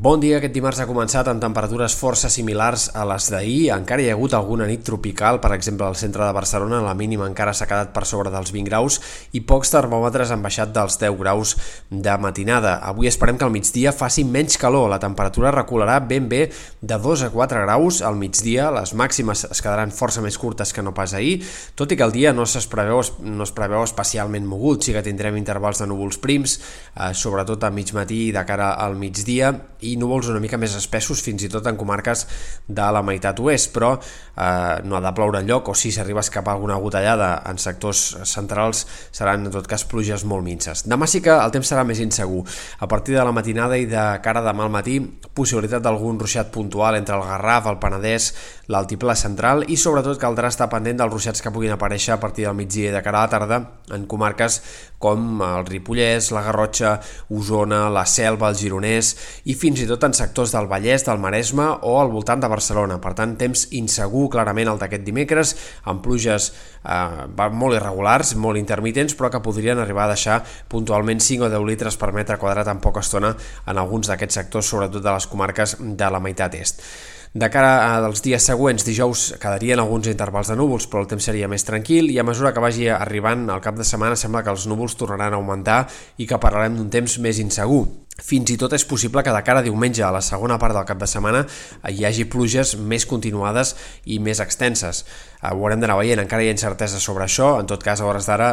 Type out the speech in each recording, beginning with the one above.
Bon dia, aquest dimarts ha començat amb temperatures força similars a les d'ahir. Encara hi ha hagut alguna nit tropical, per exemple al centre de Barcelona la mínima encara s'ha quedat per sobre dels 20 graus i pocs termòmetres han baixat dels 10 graus de matinada. Avui esperem que al migdia faci menys calor, la temperatura recularà ben bé de 2 a 4 graus al migdia, les màximes es quedaran força més curtes que no pas ahir, tot i que el dia no es preveu, no es preveu especialment mogut, sí que tindrem intervals de núvols prims, eh, sobretot a mig matí i de cara al migdia, i núvols una mica més espessos fins i tot en comarques de la meitat oest, però eh, no ha de ploure enlloc o si s'arriba a escapar alguna gotellada en sectors centrals seran en tot cas pluges molt minces. Demà sí que el temps serà més insegur. A partir de la matinada i de cara demà al matí, possibilitat d'algun ruixat puntual entre el Garraf, el Penedès, l'altiplà central i sobretot caldrà estar pendent dels ruixats que puguin aparèixer a partir del migdia de cara a la tarda en comarques com el Ripollès, la Garrotxa, Osona, la Selva, el Gironès i fins i tot en sectors del Vallès, del Maresme o al voltant de Barcelona. Per tant, temps insegur clarament el d'aquest dimecres, amb pluges eh, molt irregulars, molt intermitents, però que podrien arribar a deixar puntualment 5 o 10 litres per metre quadrat en poca estona en alguns d'aquests sectors, sobretot de les comarques de la meitat est. De cara als dies següents, dijous, quedarien alguns intervals de núvols, però el temps seria més tranquil i a mesura que vagi arribant el cap de setmana sembla que els núvols tornaran a augmentar i que parlarem d'un temps més insegur. Fins i tot és possible que de cara a diumenge, a la segona part del cap de setmana, hi hagi pluges més continuades i més extenses. Eh, ho haurem d'anar veient, encara hi ha incertesa sobre això, en tot cas a hores d'ara,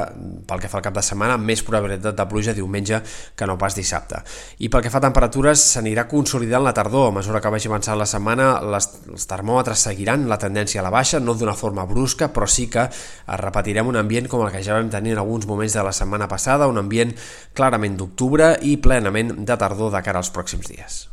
pel que fa al cap de setmana, més probabilitat de pluja diumenge que no pas dissabte. I pel que fa a temperatures, s'anirà consolidant la tardor, a mesura que vagi avançant la setmana, les, els termòmetres seguiran la tendència a la baixa, no d'una forma brusca, però sí que repetirem un ambient com el que ja vam tenir en alguns moments de la setmana passada, un ambient clarament d'octubre i plenament de tardor de cara als pròxims dies.